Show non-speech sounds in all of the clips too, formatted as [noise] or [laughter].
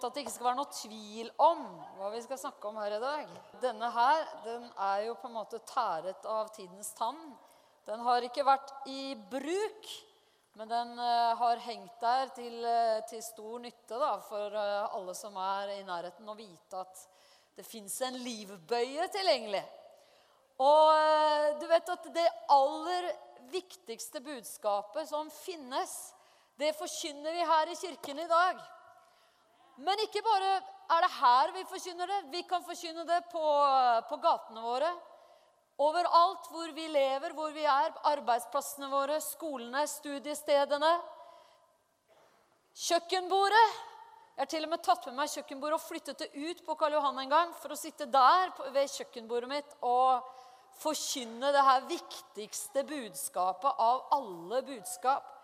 på at det ikke skal være noe tvil om hva vi skal snakke om her i dag. Denne her den er jo på en måte tæret av tidens tann. Den har ikke vært i bruk, men den uh, har hengt der til, uh, til stor nytte da, for alle som er i nærheten, å vite at det fins en livbøye tilgjengelig. Og eh, du vet at det aller viktigste budskapet som finnes, det forkynner vi her i kirken i dag. Men ikke bare er det her vi forkynner det. Vi kan forkynne det på, på gatene våre. Overalt hvor vi lever, hvor vi er. Arbeidsplassene våre, skolene, studiestedene. Kjøkkenbordet. Jeg har til og med tatt med meg kjøkkenbordet og flyttet det ut på Karl Johan en gang for å sitte der ved kjøkkenbordet mitt og forkynne det her viktigste budskapet av alle budskap.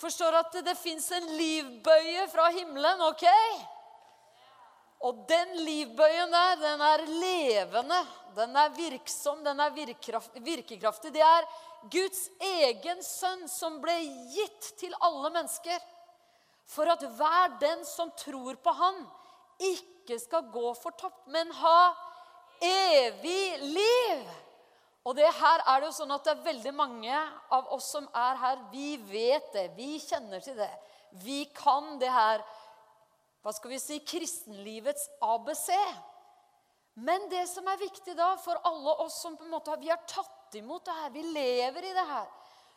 Forstår at det, det fins en livbøye fra himmelen, OK? Og den livbøyen der, den er levende, den er virksom, den er virkekraftig. Det er Guds egen sønn som ble gitt til alle mennesker. For at hver den som tror på Han, ikke skal gå fortapt, men ha evig liv. Og det her er det jo sånn at det er veldig mange av oss som er her, vi vet det. Vi kjenner til det. Vi kan det her hva skal vi si, kristenlivets ABC. Men det som er viktig da for alle oss som på en måte vi har tatt imot det her, vi lever i det her,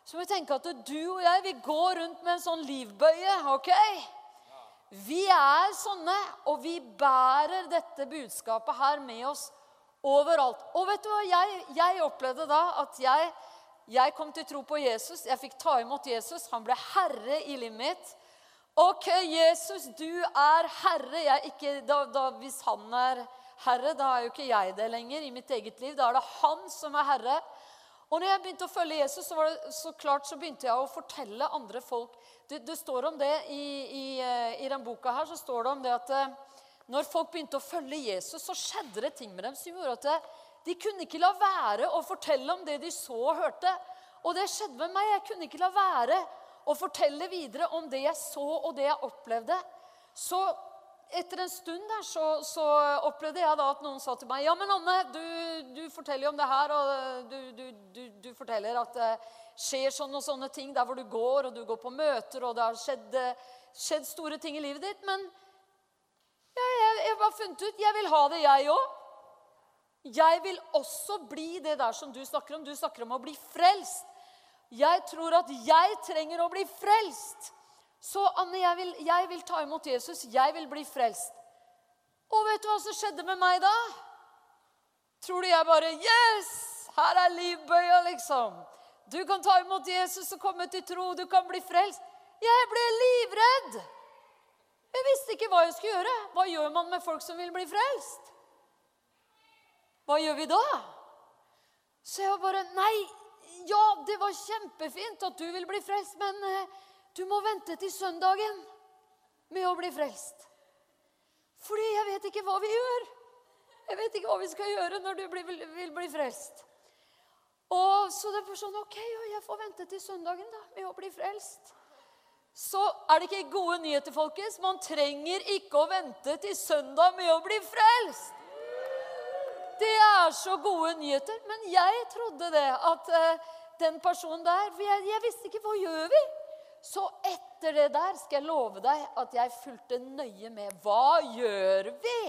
så må vi tenke at du og jeg vi går rundt med en sånn livbøye. ok? Vi er sånne, og vi bærer dette budskapet her med oss Overalt. Og vet du hva? Jeg, jeg opplevde da at jeg, jeg, kom til tro på Jesus. Jeg fikk ta imot Jesus. Han ble herre i livet mitt. OK, Jesus, du er herre. Ikke, da, da, hvis han er herre, da er jo ikke jeg det lenger i mitt eget liv. Da er det han som er herre. Og når jeg begynte å følge Jesus, så, det, så klart så begynte jeg å fortelle andre folk Det, det står om det i, i, eh, i den boka her. så står det om det at eh, når folk begynte å følge Jesus, så skjedde det ting med dem som gjorde at de kunne ikke la være å fortelle om det de så og hørte. Og det skjedde med meg. Jeg kunne ikke la være å fortelle videre om det jeg så og det jeg opplevde. Så etter en stund der så, så opplevde jeg da at noen sa til meg Ja, men Anne, du, du forteller jo om det her, og du, du, du, forteller at det skjer sånne og sånne ting der hvor du går, og du går på møter, og det har skjedd, skjedd store ting i livet ditt. men ja, jeg, jeg har funnet ut jeg vil ha det, jeg òg. Jeg vil også bli det der som du snakker om. Du snakker om å bli frelst. Jeg tror at jeg trenger å bli frelst. Så Anne, jeg vil, jeg vil ta imot Jesus. Jeg vil bli frelst. Og vet du hva som skjedde med meg da? Tror du jeg bare Yes! Her er livbøya, liksom. Du kan ta imot Jesus og komme til tro. Du kan bli frelst. Jeg ble livredd. Jeg visste ikke hva jeg skulle gjøre. Hva gjør man med folk som vil bli frelst? Hva gjør vi da? Så jeg var bare Nei, ja, det var kjempefint at du vil bli frelst, men eh, du må vente til søndagen med å bli frelst. Fordi jeg vet ikke hva vi gjør. Jeg vet ikke hva vi skal gjøre når du vil, bli frelst. Og Så det var sånn OK, jeg får vente til søndagen da, med å bli frelst så er det ikke gode nyheter, folkens. Man trenger ikke å vente til søndag med å bli frelst. Det er så gode nyheter. Men jeg trodde det, at uh, den personen der jeg, jeg, visste ikke hva gjør vi Så etter det der skal jeg love deg at jeg fulgte nøye med. Hva gjør vi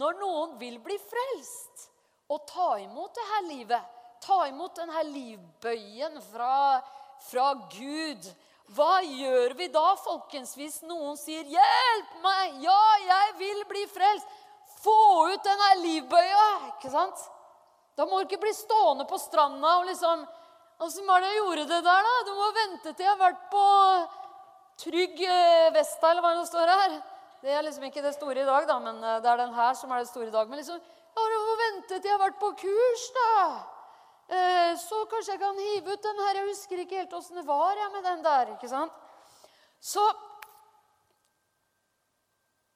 når noen vil bli frelst og ta imot det her livet? Ta imot denne livbøyen fra, fra Gud hva gjør vi da, folkens, hvis noen sier 'Hjelp meg! Ja, jeg vil bli frelst!' Få ut denne livbøya! ikke sant? Da må du ikke bli stående på stranda og liksom Åssen var det jeg gjorde det der, da? Du må vente til jeg har vært på Trygg eh, Vesta, eller hva det står her. Det er liksom ikke det store i dag, da, men eh, det er den her som er det store i dag. Men liksom, ja, du må vente til jeg har vært på kurs, da. Eh, så kanskje jeg kan hive ut den her. Jeg husker ikke helt åssen det var jeg, med den der. ikke sant? Så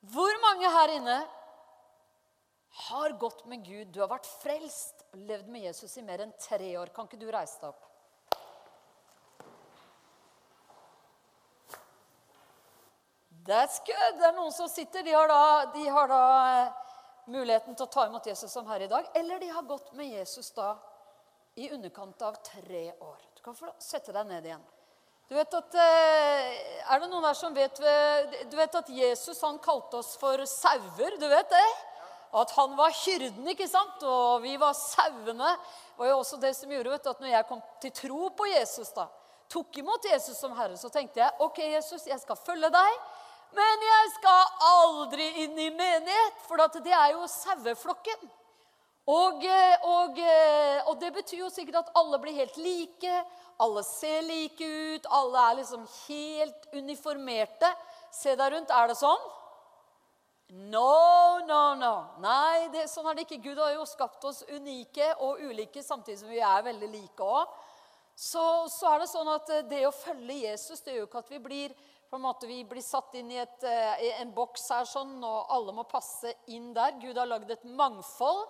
Hvor mange her inne har gått med Gud? Du har vært frelst og levd med Jesus i mer enn tre år. Kan ikke du reise deg opp? That's good. Det er noen som sitter. De har da, de har da eh, muligheten til å ta imot Jesus som herre i dag. Eller de har gått med Jesus da i underkant av tre år. Du kan få sette deg ned igjen. Du vet at, eh, Er det noen der som vet Du vet at Jesus han kalte oss for sauer? Du vet det? At han var hyrden, ikke sant? Og vi var sauene. Det var jo også det som gjorde vet du, at når jeg kom til tro på Jesus, da, tok imot Jesus som herre, så tenkte jeg ok, Jesus, jeg skal følge deg. Men jeg skal aldri inn i menighet, for det er jo saueflokken. Og, eh, og, eh, og, det betyr jo sikkert at alle blir helt like. Alle ser like ut. Alle er liksom helt uniformerte. Se deg rundt. Er det sånn? No, no, no. Nei, det, sånn er det ikke. Gud har jo skapt oss unike og ulike samtidig som vi er veldig like òg. Så, så, er det sånn at eh, det å følge Jesus det gjør jo ikke at vi blir på en måte vi blir satt inn i, et, en boks her sånn, og alle må passe inn der. Gud har lagd et mangfold.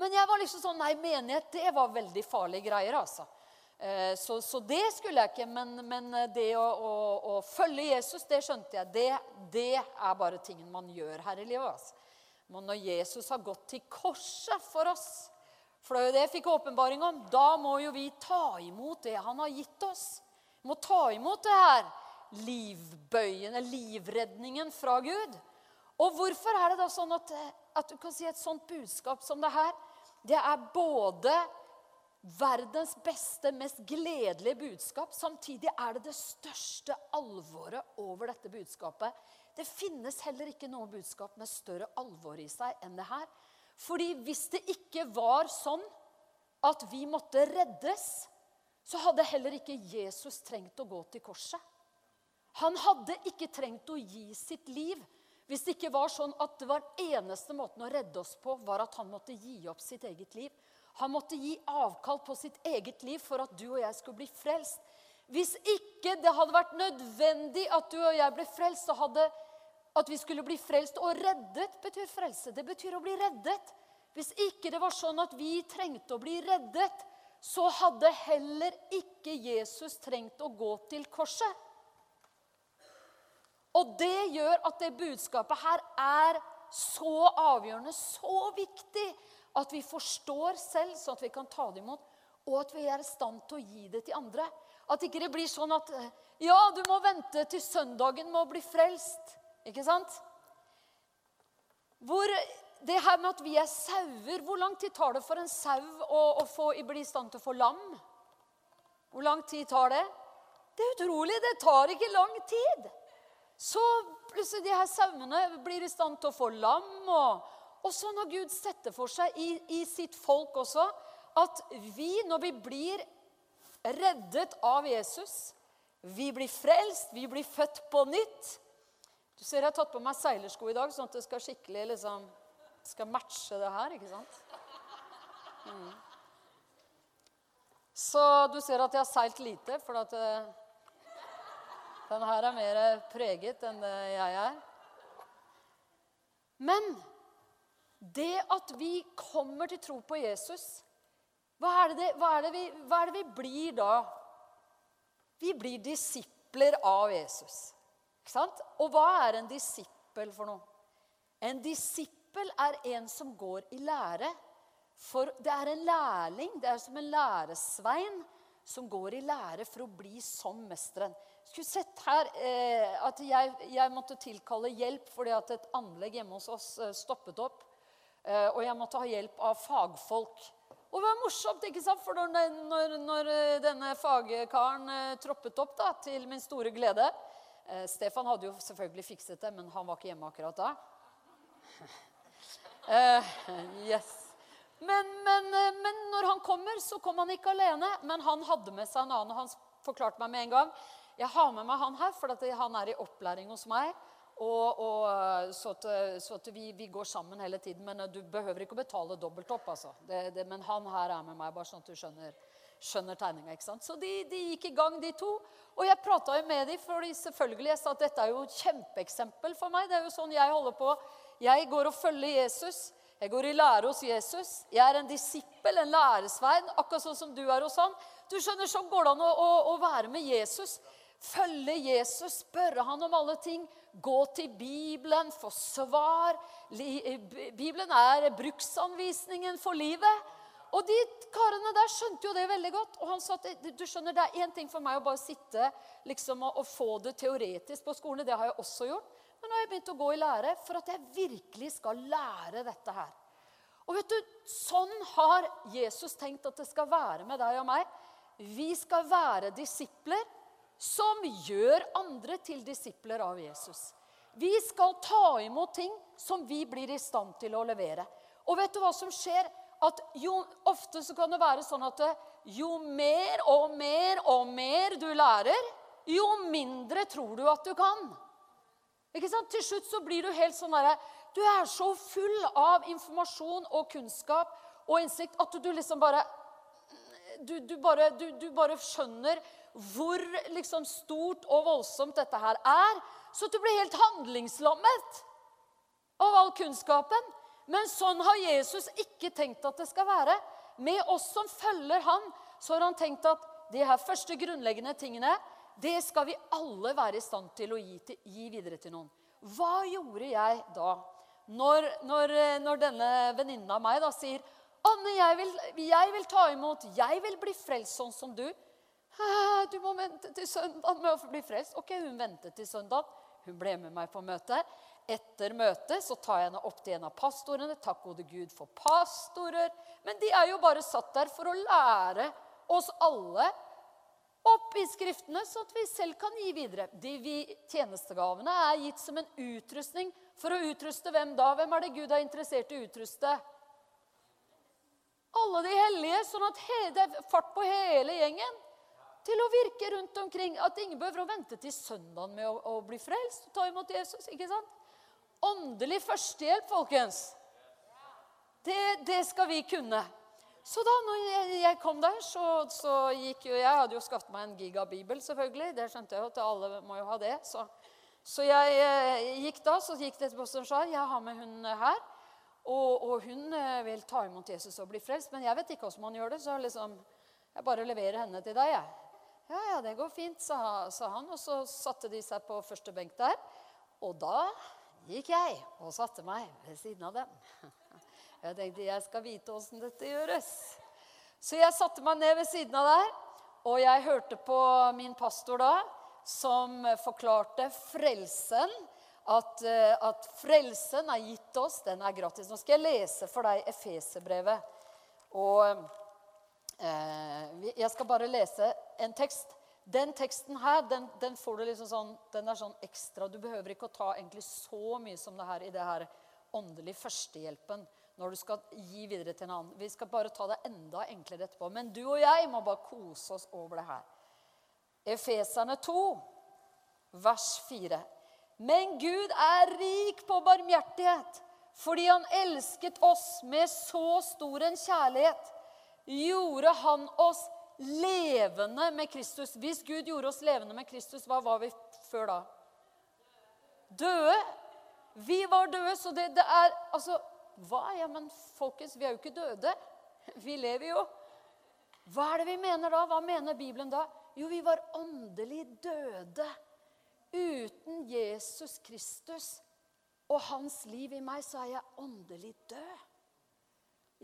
Men jeg var liksom sånn Nei, menighet, det var veldig farlige greier, altså. Eh, så, så, det skulle jeg ikke. Men, men det å, å, å, følge Jesus, det skjønte jeg. Det, det, er bare tingen man gjør her i livet. Altså. Men når Jesus har gått til korset for oss, for det er jo det jeg fikk åpenbaring om, da må jo vi ta imot det han har gitt oss. Vi må ta imot det her livbøyende, livredningen fra Gud. Og hvorfor er det da sånn at, at du kan si et sånt budskap som det her det er både verdens beste, mest gledelige budskap. Samtidig er det det største alvoret over dette budskapet. Det finnes heller ikke noe budskap med større alvor i seg enn det her. Fordi hvis det ikke var sånn at vi måtte reddes, så hadde heller ikke Jesus trengt å gå til korset. Han hadde ikke trengt å gi sitt liv hvis det ikke var sånn at det var eneste måten å redde oss på, var at han måtte gi opp sitt eget liv. Han måtte gi avkall på sitt eget liv for at du og jeg skulle bli frelst. Hvis ikke det hadde vært nødvendig at du og jeg ble frelst, så hadde at vi skulle bli frelst og reddet betyr frelse. Det betyr å bli reddet. Hvis ikke det var sånn at vi trengte å bli reddet, så hadde heller ikke Jesus trengt å gå til korset. Og det gjør at det budskapet her er så avgjørende, så viktig, at vi forstår selv, sånn at vi kan ta det imot, og at vi er i stand til å gi det til andre. At ikke det blir sånn at Ja, du må vente til søndagen med å bli frelst. Ikke sant? Hvor det her med at vi er sauer Hvor lang tid tar det for en sau å, å få, bli i stand til å få lam? Hvor lang tid tar det? Det er utrolig. Det tar ikke lang tid. Så plutselig de her sauene blir i stand til å få lam. Og, og sånn har Gud det for seg i, i sitt folk også at vi, når vi blir reddet av Jesus, vi blir frelst, vi blir født på nytt Du ser jeg har tatt på meg seilersko i dag, sånn at det skal skikkelig liksom, skal matche det her. ikke sant? Mm. Så du ser at jeg har seilt lite, for at eh, den her er mer preget enn jeg er. Men det at vi kommer til tro på Jesus, hva er det, hva er det, vi, hva er det vi blir da? Vi blir disipler av Jesus. Ikke sant? Og hva er en disippel for noe? En disippel er en som går i lære. For det er en lærling, det er som en læresvein som går i lære for å bli som mesteren skulle sett her eh, at jeg, jeg, måtte tilkalle hjelp fordi at et anlegg hjemme hos oss eh, stoppet opp. Eh, og jeg måtte ha hjelp av fagfolk. Og det var morsomt, ikke sant? for når, når, når eh, denne fagkaren eh, troppet opp, da, til min store glede eh, Stefan hadde jo selvfølgelig fikset det, men han var ikke hjemme akkurat da. [laughs] yes. Men, men, men, når han kommer, så kom han ikke alene. Men han hadde med seg en annen. og Han forklarte meg med en gang jeg har med meg han her, for han er i opplæring hos meg. Og, og, eh, så at, eh, så at vi, vi, går sammen hele tiden. Men eh, du behøver ikke å betale dobbelt opp. Altså. Det, det, men han her er med meg, bare sånn at du skjønner, skjønner tegninga. Så de, de, gikk i gang, de to. Og jeg prata med dem, for selvfølgelig, jeg sa at dette er jo et kjempeeksempel for meg. Det er jo sånn jeg holder på. Jeg går og følger Jesus. Jeg går i lære hos Jesus. Jeg er en disippel, en læresvein, akkurat sånn som du er hos han. Du skjønner, Sånn går det an å, å, å være med Jesus. følge Jesus, spørre han om alle ting, gå til Bibelen, få svar. Bibelen er bruksanvisningen for livet. Og de karene der skjønte jo det veldig godt. Og han sa at du skjønner, det er én ting for meg å bare sitte liksom, og, og, få det teoretisk på skolen. Det har jeg også gjort. Men nå har jeg begynt å gå i lære for at jeg virkelig skal lære dette her. Og vet du, Sånn har Jesus tenkt at det skal være med deg og meg. Vi skal være disipler som gjør andre til disipler av Jesus. Vi skal ta imot ting som vi blir i stand til å levere. Og vet du hva som skjer? At jo, Ofte så kan det være sånn at jo mer og mer og mer du lærer, jo mindre tror du at du kan. Ikke sant? Til slutt så blir du helt sånn derre Du er så full av informasjon og kunnskap og innsikt at du liksom bare Du, du, bare, du, du bare, skjønner hvor liksom stort og voldsomt dette her er. Så du blir helt handlingslammet av all kunnskapen. Men sånn har Jesus ikke tenkt at det skal være. Med oss som følger han, så har han tenkt at de her første grunnleggende tingene det skal vi alle være i stand til å gi, til, gi videre til noen. Hva gjorde jeg da? Når, når, når denne venninnen av meg da sier Anne, jeg vil, jeg vil, ta imot. Jeg vil bli frelst sånn som du. Du må vente til søndag med å bli frelst. Ok, Hun ventet til søndag. Hun ble med meg på møtet. Etter møtet så tar jeg henne opp til en av pastorene. Takk gode Gud for pastorer. Men de er jo bare satt der for å lære oss alle opp i Skriftene, sånn at vi selv kan gi videre. De vi, tjenestegavene er gitt som en utrustning for å utruste hvem da? Hvem er det Gud er interessert i å utruste? Alle de hellige, sånn at det er fart på hele gjengen. Til å virke rundt omkring. At ingen behøver å vente til søndagen med å, å bli frelst. og Ta imot Jesus, ikke sant? Åndelig førstehjelp, folkens. Det, det skal vi kunne. Så da når jeg, kom der, så, så, gikk jo jeg hadde jo skaffet meg en gigabibel, selvfølgelig. Det skjønte jeg jo at alle må jo ha det. Så, så jeg eh, gikk da, så gikk det til Boston sa, Jeg har med hun her. Og, og, hun eh, vil ta imot Jesus og bli frelst. Men jeg vet ikke hvordan man gjør det, så liksom, jeg bare leverer henne til deg. jeg. Ja, ja, det går fint, sa, sa han. Og så satte de seg på første benk der. Og da gikk jeg og satte meg ved siden av dem. [laughs] Jeg tenkte jeg skal vite åssen dette gjøres. Så jeg satte meg ned ved siden av der, og jeg hørte på min pastor da, som forklarte frelsen. At, eh, at frelsen er gitt oss, den er gratis. Nå skal jeg lese for deg Efeserbrevet. Og eh, jeg skal bare lese en tekst. Den teksten her den, den får du liksom sånn, den er sånn ekstra. Du behøver ikke å ta egentlig så mye som det her i det her åndelige førstehjelpen når du skal gi videre til en annen. Vi skal bare ta det enda enklere etterpå. Men du og jeg må bare kose oss over det her. Efeserne 2, vers 4. Men Gud er rik på barmhjertighet fordi han elsket oss med så stor en kjærlighet. Gjorde han oss levende med Kristus. Hvis Gud gjorde oss levende med Kristus, hva var vi før da? Døde. Vi var døde, så det, det er altså hva? Ja, men folkens, vi er jo ikke døde. [laughs] Vi lever jo. Hva er det vi mener da? Hva mener Bibelen da? Jo, vi var åndelig døde. Uten Jesus Kristus og hans liv i meg, så er jeg åndelig død.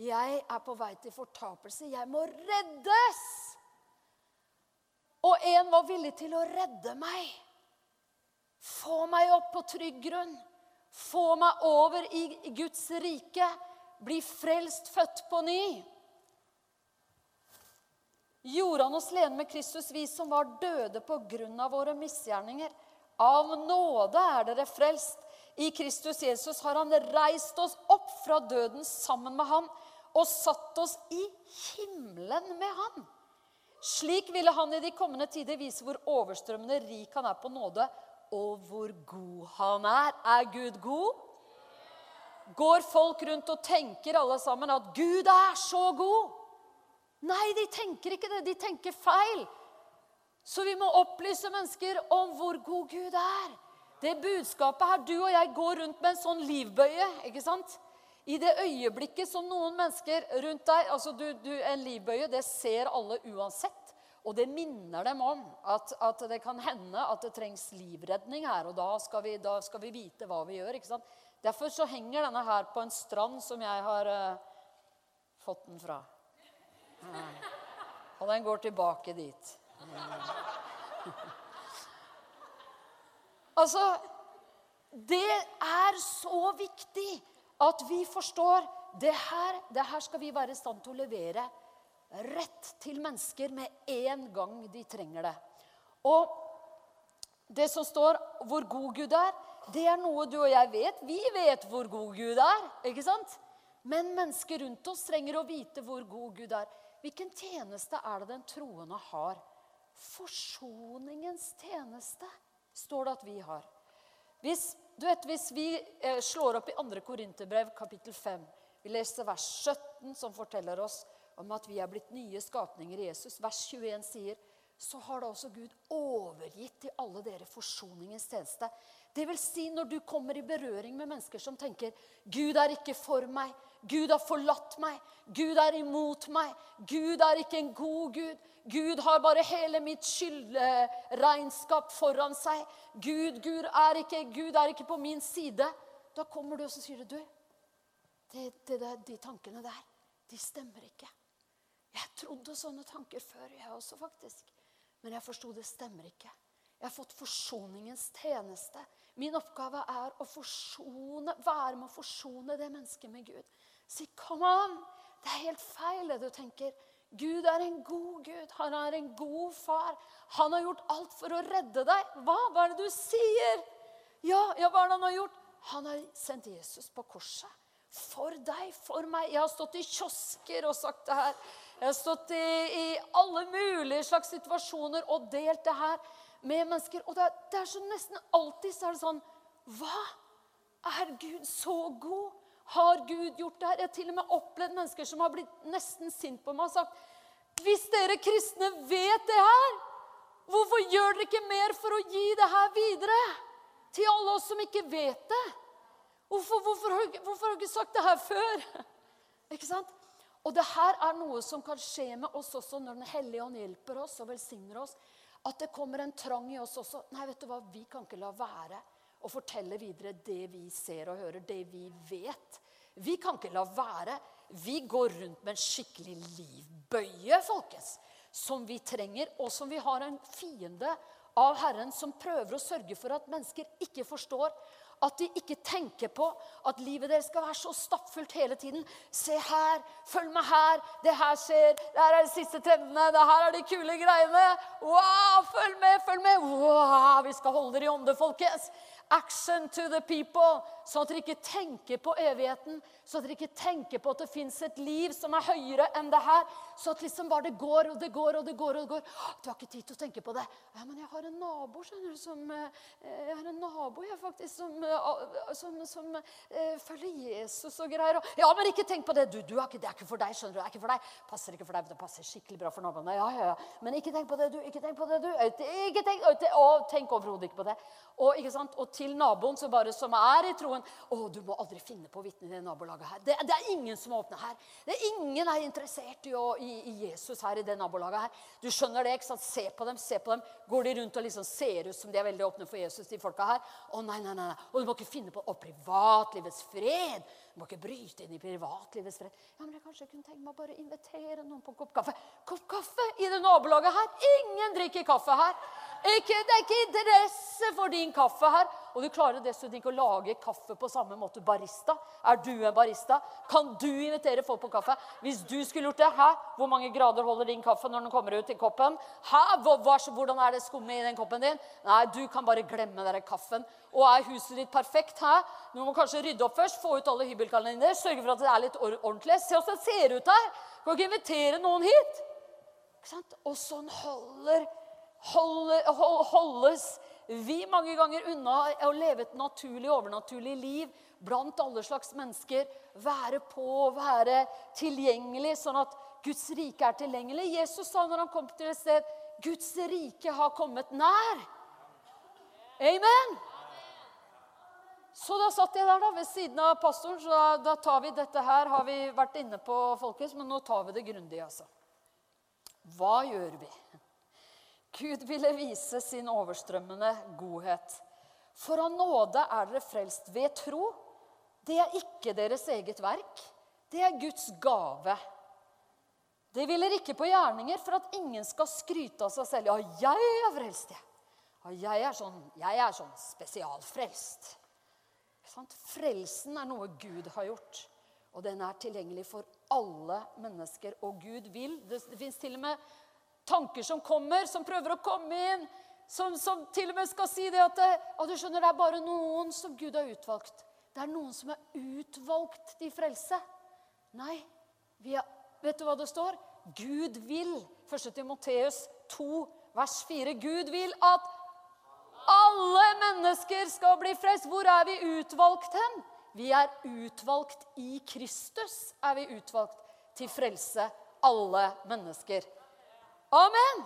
Jeg er på vei til fortapelse. Jeg må reddes! Og en var villig til å redde meg. Få meg opp på trygg grunn. Få meg over i Guds rike. Bli frelst, født på ny. Gjorde han oss lene med Kristus, vi som var døde på grunn av våre misgjerninger. Av nåde er dere frelst. I Kristus Jesus har han reist oss opp fra døden sammen med han og satt oss i himmelen med han. Slik ville han i de kommende tider vise hvor overstrømmende rik han er på nåde og hvor god han er. Er Gud god? Går folk rundt og tenker alle sammen at Gud er så god? Nei, de tenker ikke det. De tenker feil. Så vi må opplyse mennesker om hvor god Gud er. Det budskapet her, Du og jeg går rundt med en sånn livbøye. ikke sant? I det øyeblikket som noen mennesker rundt deg altså du, du, En livbøye det ser alle uansett Og det minner dem om at, at, det kan hende at det trengs livredning her. Og da skal vi, da skal vi vite hva vi gjør. ikke sant? Derfor så henger denne her på en strand som jeg har uh, fått den fra. Ja. Og den går tilbake dit. [laughs] altså Det er så viktig at vi forstår det her, det her skal vi være i stand til å levere rett til mennesker med en gang de trenger det. Og det som står hvor god Gud er, det er noe du og jeg vet. Vi vet hvor god Gud er. ikke sant? Men mennesker rundt oss trenger å vite hvor god Gud er. Hvilken tjeneste er det den troende har? Forsoningens tjeneste står det at vi har. Hvis, vet, hvis vi eh, slår opp i 2. Korinterbrev kapittel 5 Vi leser vers 17, som forteller oss om at vi er blitt nye skapninger i Jesus. Vers 21 sier så har da også Gud overgitt til alle dere forsoningens tjeneste. Det vil si når du kommer i berøring med mennesker som tenker Gud er ikke for meg, Gud har forlatt meg, Gud er imot meg, Gud er ikke en god Gud. Gud har bare hele mitt skyldregnskap foran seg. Gud, Gud, er ikke, Gud er ikke på min side. Da kommer du og sier du det, det der, De tankene der, de stemmer ikke. Jeg trodde sånne tanker før, jeg også, faktisk. Men jeg forsto det stemmer ikke. Jeg har fått forsoningens tjeneste. Min oppgave er å forsone, være med å forsone det mennesket med Gud. Si 'Kom an! Det er helt feil, det du tenker. Gud er en god Gud. Han er en god far. Han har gjort alt for å redde deg. Hva? Hva er det du sier? Ja, ja, hva er det han har gjort? Han har sendt Jesus på korset. For deg, for meg. Jeg har stått i kiosker og sagt det her. Jeg har stått i, i alle mulige slags situasjoner og delt det her med mennesker. Og det det er så nesten alltid så er det sånn Hva? Er Gud så god? Har Gud gjort det her? Jeg har til og med opplevd mennesker som har blitt nesten sint på meg og sagt Hvis dere kristne vet det her, hvorfor gjør dere ikke mer for å gi det her videre? Til alle oss som ikke vet det. Hvorfor, hvorfor, hvorfor har du ikke sagt det her før? [laughs] Ikke sant? Og det her er noe som kan skje med oss også når Den hellige ånd hjelper oss og velsigner oss. At det kommer en trang i oss også. Nei, vet du hva, vi kan ikke la være å fortelle videre det vi ser og hører, det vi vet. Vi kan ikke la være. Vi går rundt med en skikkelig livbøye, folkens, som vi trenger, og som vi har en fiende av Herren som prøver å sørge for at mennesker ikke forstår. At de ikke tenker på at livet deres skal være så stappfullt hele tiden. Se her, følg med her, det her skjer, det her er de siste trendene, det her er de kule greiene. Wow, følg med, følg med! Skal holde dere i ånde, folkens. Action to the people. Sånn at dere ikke tenker på evigheten. Sånn at dere ikke tenker på at det fins et liv som er høyere enn det her. Så at liksom bare det går og det går og det går. og det går. Du har ikke tid til å tenke på det. Ja, men jeg har en nabo skjønner du, som eh, Jeg har en nabo jeg faktisk som, eh, som, som følger Jesus og greier. Ja, men ikke tenk på det. Du, du har ikke, det er ikke for deg. skjønner du, det er ikke for deg. Passer ikke for deg, det passer skikkelig bra for naboene. Ja, ja, ja. Men ikke tenk på det, du. Ikke tenk på det, du. Ikke tenk, å, tenk overhodet ikke på det. Og, og til naboen som bare som er i troen. 'Å, du må aldri finne på å vitne i det nabolaget her.' Det, det, er ingen som åpner her. Det er Ingen er interessert i, å, i, i, Jesus her i det nabolaget her. Du skjønner det, ikke sant? Se på dem, se på dem. Går de rundt og liksom ser ut som de er veldig åpne for Jesus, de folka her? Å, nei, nei, nei. Og du må ikke finne på å privatlivets fred. Du må ikke bryte inn i privatlivets fred. Ja, men jeg kanskje kunne tenke meg bare invitere noen på en kopp kaffe. Kopp kaffe i det nabolaget her? Ingen drikker kaffe her. Ikke, det er ikke interesse for din kaffe her. Og du klarer dessuten ikke å lage kaffe på samme måte. Barista. Er du en barista? Kan du invitere folk på kaffe? Hvis du skulle gjort det, hæ? hvor mange grader holder din kaffe når den kommer ut i koppen? Hæ? Hvordan er det skummet i den koppen din? Nei, du kan bare glemme den kaffen. Og er huset ditt perfekt? Hæ? Du må kanskje rydde opp først, få ut alle hybelkalenderne dine, sørge for at det er litt ordentlig. Se hvordan det ser ut her! Du kan ikke invitere noen hit. Ikke sant? Og sånn holder holdes vi mange ganger unna å leve et naturlig, overnaturlig liv blant alle slags mennesker. Være på, være tilgjengelig, sånn at Guds rike er tilgjengelig. Jesus sa når han kom til et sted Guds rike har kommet nær. Amen. Så da satt jeg der da, ved siden av pastoren. så da, da tar vi Dette her har vi vært inne på, folkens, men nå tar vi det grundig. altså. Hva gjør vi? Gud ville vise sin overstrømmende godhet. For av nåde er dere frelst ved tro. Det er ikke deres eget verk. Det er Guds gave. Det hviler ikke på gjerninger for at ingen skal skryte av seg selv. Ja, jeg er frelst, jeg. Ja, jeg er sånn, jeg er sånn spesialfrelst. Frelsen er noe Gud har gjort. Og den er tilgjengelig for alle mennesker. Og Gud vil. Det, det fins til og med tanker som kommer, som prøver å komme inn. Som, som til og med skal si det at, at du skjønner, det er bare noen som Gud har utvalgt. Det er noen som er utvalgt til frelse. Nei, er, vet du hva det står? Gud vil. 1. Timoteus 2, vers 4. Gud vil at alle mennesker skal bli frelst. Hvor er vi utvalgt hen? Vi er utvalgt i Kristus. Er vi utvalgt til frelse, alle mennesker. Amen!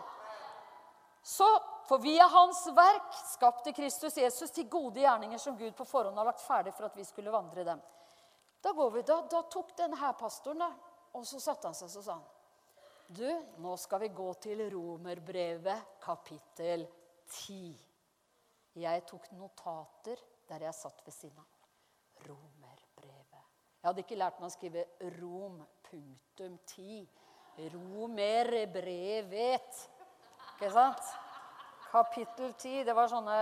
Så, For vi er Hans verk, skapte Kristus Jesus, til gode gjerninger som Gud på forhånd har lagt ferdig for at vi skulle vandre dem. Da, går vi, da, da tok denne her pastoren, da, og så satte han seg og sa han, Du, nå skal vi gå til Romerbrevet kapittel 10. Jeg tok notater der jeg satt ved siden av. Romerbrevet. Jeg hadde ikke lært meg å skrive Rom punktum 10. Romerbrevet. Ikke sant? Kapittel 10. Det var sånne,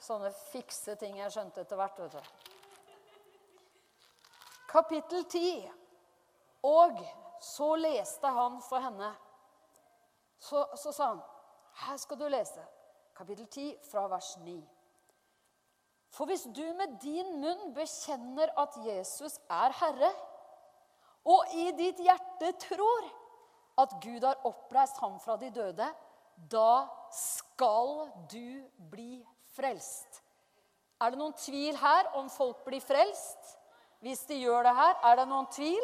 sånne fikse ting jeg skjønte etter hvert. vet du. Kapittel 10. Og så leste han for henne. Så, så sa han, 'Her skal du lese.' Kapittel 10 fra vers 9. For hvis du med din munn bekjenner at Jesus er Herre, og i ditt hjerte tror at Gud har oppreist ham fra de døde, da skal du bli frelst. Er det noen tvil her om folk blir frelst? Hvis de gjør det her, er det noen tvil?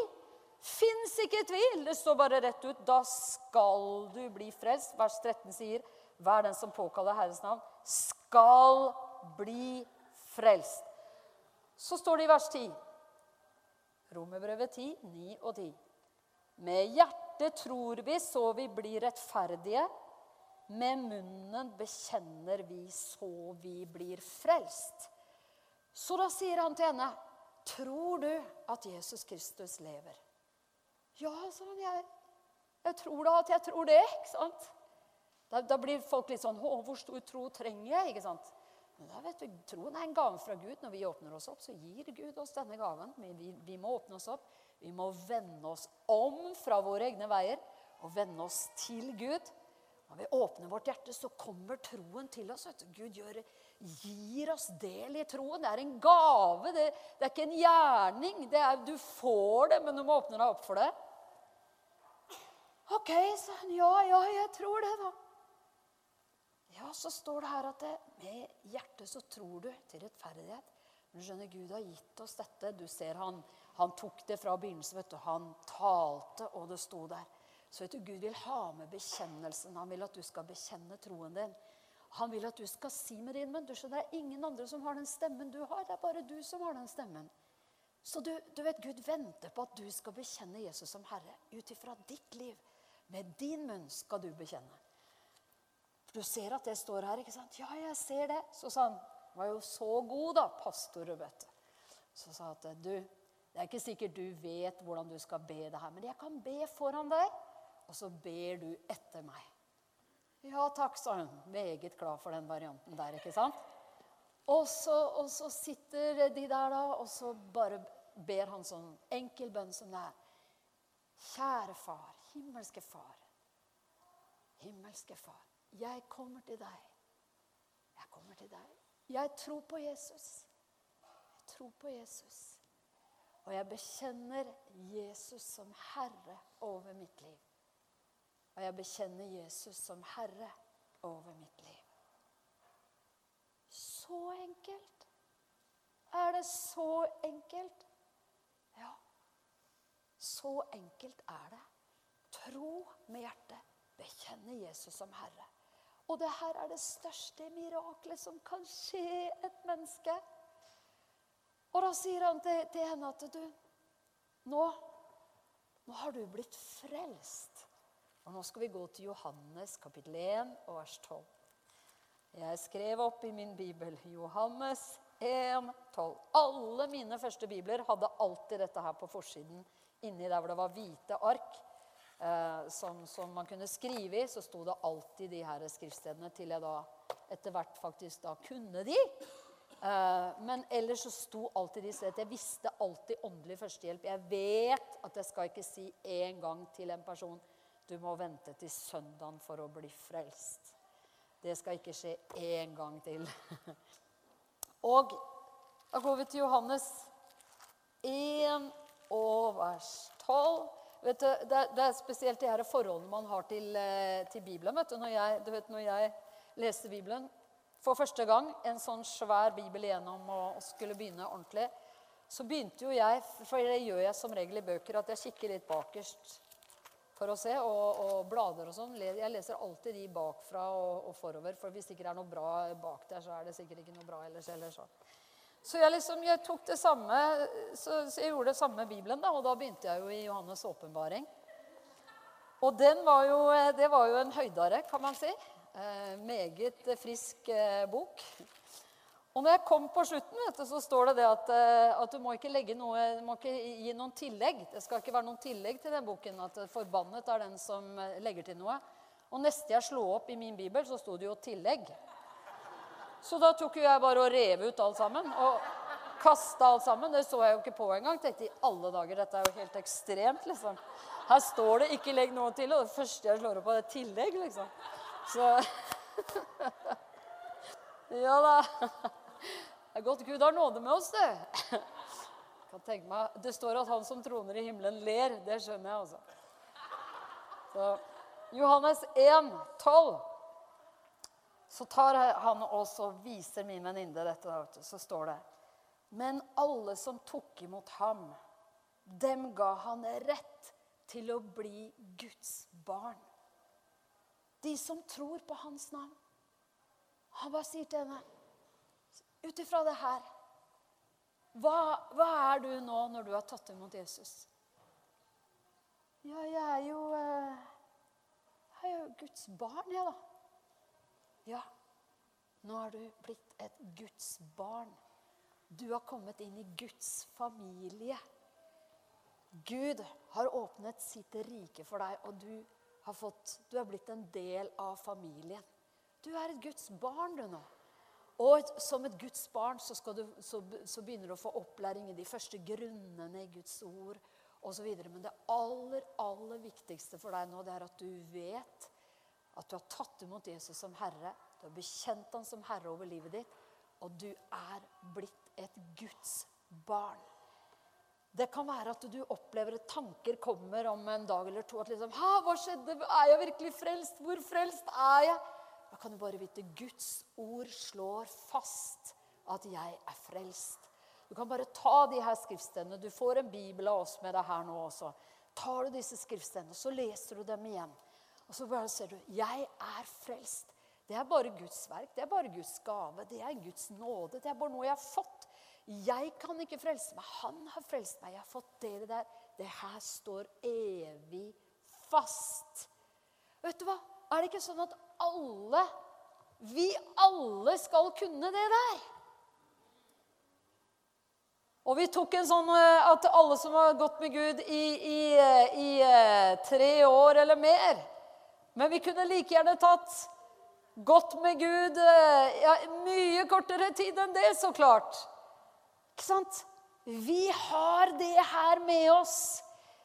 Fins ikke tvil! Det står bare rett ut. Da skal du bli frelst. Vers 13 sier, vær den som påkaller Herrens navn, skal bli frelst. Så står det i vers 10. Romerbrevet 10, 9 og 10. Med hjertet tror vi så vi blir rettferdige. Med munnen bekjenner vi så vi blir frelst. Så da sier han til henne, 'Tror du at Jesus Kristus lever?' 'Ja', sa han. Jeg, jeg tror da at jeg tror det.' ikke sant? Da, da blir folk litt sånn 'Hvor stor tro trenger jeg?' ikke sant? Men da vet du, Troen er en gave fra Gud. Når vi åpner oss opp, så gir Gud oss denne gaven. Men vi, vi må åpne oss opp. Vi må vende oss om fra våre egne veier og vende oss til Gud. Når vi åpner vårt hjerte, så kommer troen til oss. Gud gjør, gir oss del i troen. Det er en gave. Det, det er ikke en gjerning. Er, du får det, men du må åpne deg opp for det. OK, sa han. Ja, ja, jeg tror det, da. Ja, så står det her at det, med hjertet så tror du til rettferdighet. Men du skjønner, Gud har gitt oss dette. Du ser han, han tok det fra begynnelsen. vet du. Han talte, og det sto der. Så vet du, Gud vil ha med bekjennelsen. Han vil at du skal bekjenne troen din. Han vil at du skal si med din munn. Du skjønner, Det er ingen andre som har den stemmen du har. Det er bare du som har den stemmen. Så du, du vet, Gud venter på at du skal bekjenne Jesus som Herre ut ifra ditt liv. Med din munn skal du bekjenne. For du ser at det står her, ikke sant? Ja, jeg ser det. Så sa han var jo så god, da, pastor vet du. Så sa han at du, det er ikke sikkert du vet hvordan du skal be det her, men jeg kan be foran deg, og så ber du etter meg. Ja takk, sa hun. Meget glad for den varianten der, ikke sant? Og så, og så sitter de der, da, og så bare ber han sånn enkel bønn som det er. Kjære far, himmelske far, himmelske far. Jeg kommer til deg. Jeg kommer til deg. Jeg tror på Jesus. Jeg tror på Jesus. Og jeg bekjenner Jesus som herre over mitt liv. Og jeg bekjenner Jesus som herre over mitt liv. Så enkelt. Er det så enkelt? Ja. Så enkelt er det. Tro med hjertet. Bekjenne Jesus som herre. Og det her er det største miraklet som kan skje et menneske. Og da sier han til, til henne at du nå, nå har du blitt frelst. Og nå skal vi gå til Johannes kapittel 1 og vers 12. Jeg skrev opp i min bibel Johannes 1, 12. Alle mine første bibler hadde alltid dette her på forsiden. Inni der hvor det var hvite ark eh, som, som, man kunne skrive i, så sto det alltid de her skriftstedene til jeg da etter hvert faktisk da kunne de. Eh, men ellers så sto alltid de stedene. Jeg visste alltid åndelig førstehjelp. Jeg vet at jeg skal ikke si en gang til en person du må vente til søndagen for å bli frelst. Det skal ikke skje én gang til. [laughs] Og da går vi til Johannes 1 og vers 12. Vet du, det, er, det er spesielt de her forholdene man har til, eh, til Bibelen. Vet du, når jeg, du vet, når jeg leste Bibelen for første gang, en sånn svær bibel igjennom og, og skulle begynne ordentlig, så begynte jo jeg, for det gjør jeg som regel i bøker, at jeg kikker litt bakerst for å se, og, og blader og sånn. Jeg leser alltid de bakfra og, og, forover, for hvis det ikke er noe bra bak der, så er det sikkert ikke noe bra ellers. Eller så. Så jeg, liksom, jeg tok det samme, så, så, jeg gjorde det samme med Bibelen, da, og da begynte jeg jo i Johannes' åpenbaring. Og var jo, det var jo en høydare, kan man si. Eh, meget frisk eh, bok. Og når jeg kom på slutten, du, så står det, det at, eh, at, du må ikke noe, må ikke gi noen tillegg. Det skal ikke være noen tillegg til den boken. At forbannet er den som eh, legger til noe. Og neste jeg slo opp i min bibel, så sto det jo 'tillegg'. Så da tok jo jeg bare og rev ut alt sammen. Og kasta alt sammen. Det så jeg jo ikke på engang. Tenkte i alle dager, dette er jo helt ekstremt, liksom. Her står det 'ikke legg noe til', og det første jeg slår opp er 'tillegg', liksom. Så [laughs] Ja da. Det er godt Gud har nåde med oss, det. Kan tenke meg, Det står at han som troner i himmelen, ler. Det skjønner jeg, altså. Så, Johannes 1, 12. Så tar han også og viser min venninne dette. Så står det Men alle som tok imot ham, dem ga han rett til å bli Guds barn. De som tror på hans navn. Han bare sier til henne ut ifra det her hva, hva, er du nå når du har tatt imot Jesus? Ja, jeg er jo eh, Jeg er jo Guds barn, jeg, da. Ja, nå har du blitt et Guds barn. Du har kommet inn i Guds familie. Gud har åpnet sitt rike for deg, og du har, fått, du er blitt en del av familien. Du er et Guds barn, du nå. Og som et Guds barn så, du, så, så, begynner du å få opplæring i de første grunnene i Guds ord osv. Men det aller, aller viktigste for deg nå, det er at du vet at du har tatt imot Jesus som Herre. Du har bekjent han som Herre over livet ditt. Og du er blitt et Guds barn. Det kan være at du opplever at tanker kommer om en dag eller to. at liksom, ha, Hva skjedde? Er jeg virkelig frelst? Hvor frelst er jeg? Da kan du bare vite Guds ord slår fast at jeg er frelst. Du kan bare ta de her skriftstedene. Du får en bibel av oss med deg her nå også. Tar du disse skriftstedene, så leser du dem igjen. Og så bare ser du jeg er frelst. Det er bare Guds verk, det er bare Guds gave, det er Guds nåde. Det er bare noe jeg har fått. Jeg kan ikke frelse meg. Han har frelst meg. Jeg har fått det der. Det her står evig fast. Vet du hva? Er det ikke sånn at alle Vi alle skal kunne det der? Og vi tok en sånn eh, at alle som har gått med Gud i, i, eh, i eh, tre år eller mer Men vi kunne like gjerne tatt godt med Gud ja, mye kortere tid enn det, så klart. Ikke sant? Vi har det her med oss.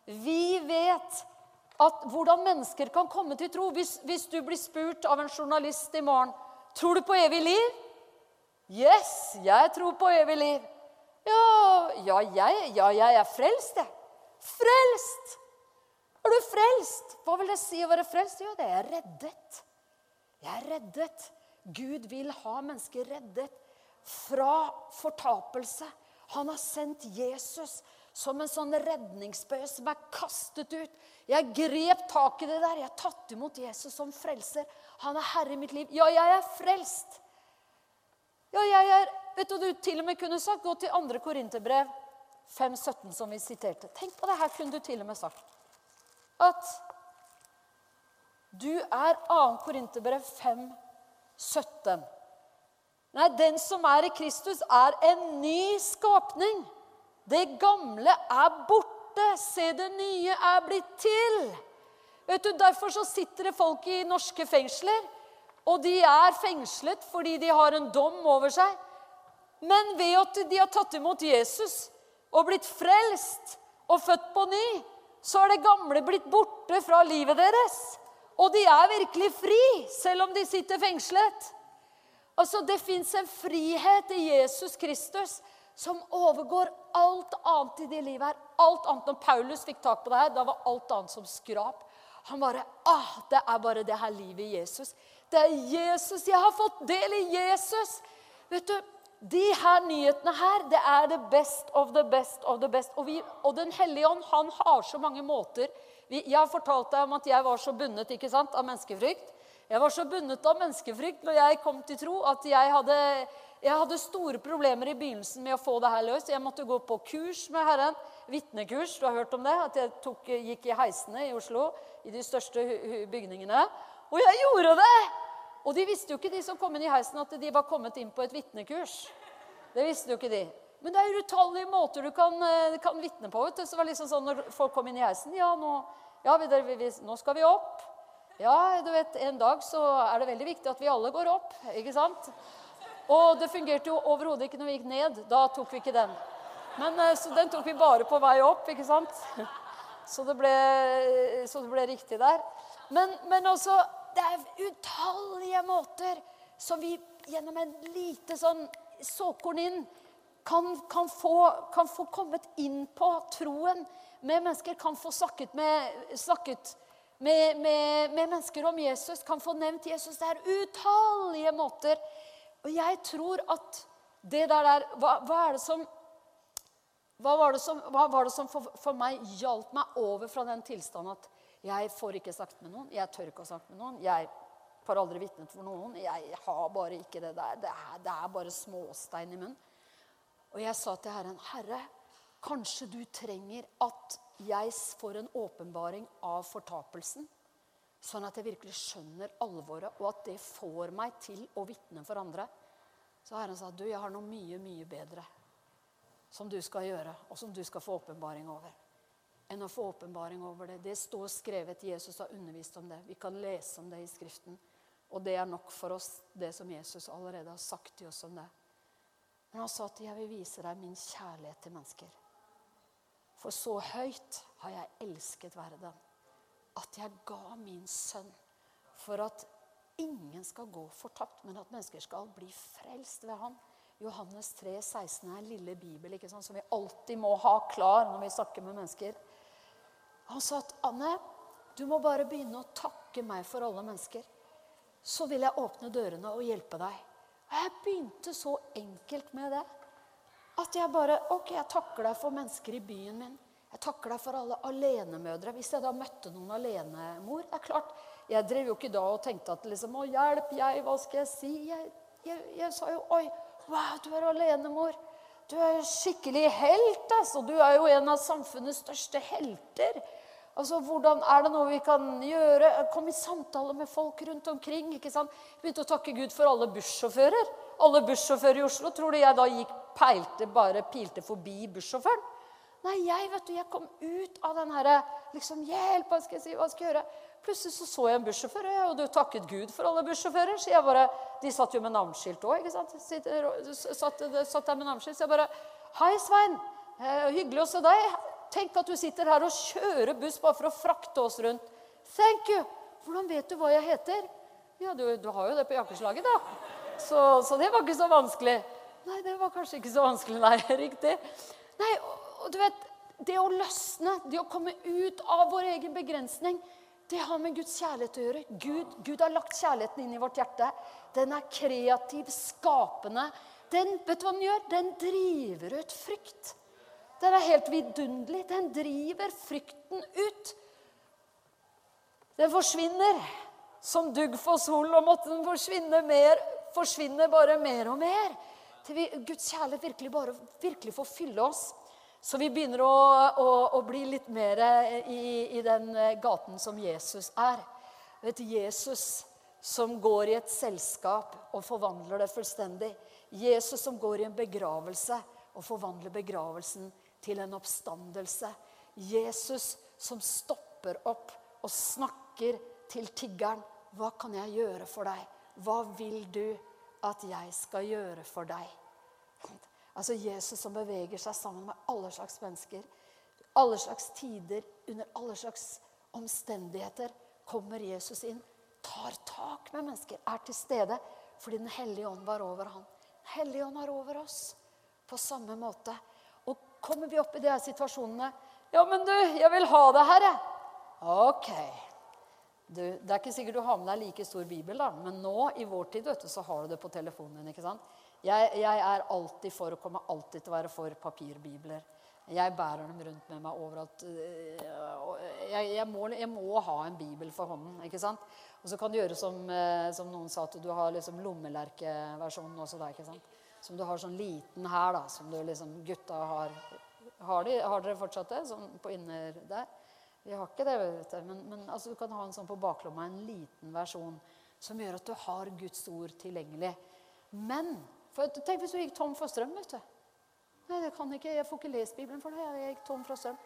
Vi vet at hvordan mennesker kan komme til tro. Hvis, hvis, du blir spurt av en journalist i morgen tror du på evig liv. Yes, jeg tror på evig liv. Ja, ja, jeg, ja jeg, er frelst, jeg. Frelst! Er du frelst? Hva vil det si å være frelst? Jo, det er reddet. Jeg er reddet. Gud vil ha mennesker reddet fra fortapelse. Han har sendt Jesus som en sånn redningsbøye som er kastet ut. Jeg grep tak i det der. Jeg har tatt imot Jesus som frelser. Han er herre i mitt liv. Ja, jeg er frelst. Ja, jeg er Vet du, du til og med kunne sagt Gå til 2. Korinterbrev 5,17, som vi siterte. Tenk på det her kunne du til og med sagt. At Du er 2. Korinterbrev 5, 17. Nei, den som er i Kristus, er en ny skapning. Det gamle er borte. Se, det nye er blitt til. Vet du, Derfor så sitter det folk i norske fengsler. Og de er fengslet fordi de har en dom over seg. Men ved at de har tatt imot Jesus og blitt frelst og født på ny, så er det gamle blitt borte fra livet deres. Og de er virkelig fri, selv om de sitter fengslet. Altså, Det fins en frihet i Jesus Kristus som overgår alt annet i det livet her. Alt annet. Når Paulus fikk tak på det her, da var alt annet som skrap. Han bare ah, Det er bare det her livet i Jesus. Det er Jesus. Jeg har fått del i Jesus. Vet du, De her nyhetene her, det er the best of the best of the best. Og, vi, og Den hellige ånd han har så mange måter. Vi, jeg har fortalt deg om at jeg var så bundet ikke sant, av menneskefrykt. Jeg var så bundet av menneskefrykt når jeg kom til tro, at jeg hadde, jeg hadde store problemer i begynnelsen med å få det her løst. Jeg måtte gå på kurs med Herren. Vitnekurs. Du har hørt om det? At jeg tok, gikk i heisene i Oslo, i de største bygningene. Og jeg gjorde det! Og de visste jo ikke, de som kom inn i heisen, at de var kommet inn på et vitnekurs. Det visste jo ikke de. Men det er utallige måter du kan, eh, kan vitne på. Vet du. Så det var liksom sånn når folk kom inn i heisen Ja, nå, ja, vi, vi, nå skal vi opp. Ja, du vet, en dag så er det veldig viktig at vi alle går opp. ikke sant? Og det fungerte jo overhodet ikke når vi gikk ned. Da tok vi ikke den. Men eh, Så den tok vi bare på vei opp, ikke sant? Så det ble, så det ble riktig der. Men, men altså Det er utallige måter som vi gjennom en lite sånn såkorn inn kan, kan, få, kan, få, kommet inn på troen med mennesker. Kan få snakket, med, snakket med, med, med, mennesker om Jesus. Kan få nevnt Jesus. Det er utallige måter. Og jeg tror at det der, der hva, hva er det som hva var det som, var det som for, for, meg hjalp meg over fra den tilstanden at jeg får ikke snakket med noen, jeg tør ikke å snakke med noen, jeg får aldri vitnet for noen, jeg har bare ikke det der. Det er, det er bare småstein i munnen. Og jeg sa til Herren, Herre, kanskje du trenger at jeg får en åpenbaring av fortapelsen? Sånn at jeg virkelig skjønner alvoret, og at det får meg til å vitne for andre. Så Herren sa, du, jeg har noe mye, mye bedre som du skal gjøre, og som du skal få åpenbaring over. Enn å få åpenbaring over det. Det står skrevet. Jesus har undervist om det. Vi kan lese om det i Skriften. Og det er nok for oss, det som Jesus allerede har sagt til oss om det. Men han sa at 'jeg vil vise deg min kjærlighet til mennesker'. For så høyt har jeg elsket verden, at jeg ga min sønn for at ingen skal gå fortapt, men at mennesker skal bli frelst ved ham. Johannes 3, 16 er en lille bibel ikke sant, som vi alltid må ha klar når vi snakker med mennesker. Han sa at Anne, du må bare begynne å takke meg for alle mennesker. Så vil jeg åpne dørene og hjelpe deg. Og jeg begynte så enkelt med det. At jeg bare Ok, jeg takker deg for mennesker i byen min. Jeg takker deg for alle alenemødre. Hvis jeg da møtte noen alenemor det er klart, Jeg drev jo ikke da og tenkte at liksom, å hjelp, jeg, hva skal jeg si? Jeg, jeg, jeg sa jo oi, Wow, du er alenemor. Du er skikkelig helt. altså. Du er jo en av samfunnets største helter. Altså, Hvordan er det noe vi kan gjøre? Kom i samtale med folk rundt omkring. ikke sant? Begynte å takke Gud for alle bussjåfører. Alle bussjåfører i Oslo. Tror du jeg da gikk peilte, bare pilte forbi bussjåføren? Nei, jeg vet du, jeg kom ut av den herre liksom, Hjelp, hva skal jeg si? Hva skal jeg gjøre? Plutselig så, så jeg en bussjåfør, og du takket Gud for alle bussjåfører. Så jeg bare, De satt jo med navneskilt òg. Satt, satt der med navneskilt. Så jeg bare Hei, Svein. Eh, hyggelig å se deg. Tenk at du sitter her og kjører buss bare for å frakte oss rundt. Thank you. Hvordan vet du hva jeg heter? Ja, du, du har jo det på jakkeslaget, da. Så, så, det var ikke så vanskelig. Nei, det var kanskje ikke så vanskelig, nei. [laughs] Riktig. Nei, og, og du vet, det å løsne, det å komme ut av vår egen begrensning det har med Guds kjærlighet å gjøre. Gud, Gud, har lagt kjærligheten inn i vårt hjerte. Den er kreativ, skapende. Den, vet du hva den gjør? Den driver ut frykt. Den er helt vidunderlig. Den driver frykten ut. Den forsvinner som dugg for solen, og måtte den forsvinne mer, forsvinner bare mer og mer. Til vi, Guds kjærlighet virkelig bare virkelig får fylle oss. Så vi begynner å, å, å bli litt mer i, i, den gaten som Jesus er. vet Jesus som går i et selskap og forvandler det fullstendig. Jesus som går i en begravelse og forvandler begravelsen til en oppstandelse. Jesus som stopper opp og snakker til tiggeren. Hva kan jeg gjøre for deg? Hva vil du at jeg skal gjøre for deg? Altså Jesus som beveger seg sammen med alle slags mennesker. Alle slags tider, under alle slags omstendigheter kommer Jesus inn tar tak med mennesker, er til stede fordi Den hellige ånd var over ham. Den hellige ånd er over oss på samme måte. Og kommer vi opp i de her situasjonene Ja, men du, jeg vil ha det her, jeg. Ok. Du, det er ikke sikkert du har med deg like stor bibel, da, men nå i vår tid vet du, så har du det på telefonen ikke sant? Jeg, jeg er alltid for og kommer alltid til å være for papirbibler. Jeg bærer dem rundt med meg overalt. Jeg, jeg, må, jeg, må, ha en bibel for hånden. ikke sant? Og så kan du gjøre som, eh, som noen sa, at du har liksom lommelerkeversjonen også der. ikke sant? Som du har sånn liten her, da. Som du liksom Gutta har Har, de, har dere fortsatt det? Sånn på inner der? Vi har ikke det, vet du. Men, men altså, du kan ha en sånn på baklomma, en liten versjon som gjør at du har Guds ord tilgjengelig. Men for, tenk hvis du gikk tom for strøm. vet du. Nei, det kan ikke. Jeg får ikke lest Bibelen for det. Jeg gikk tom for strøm.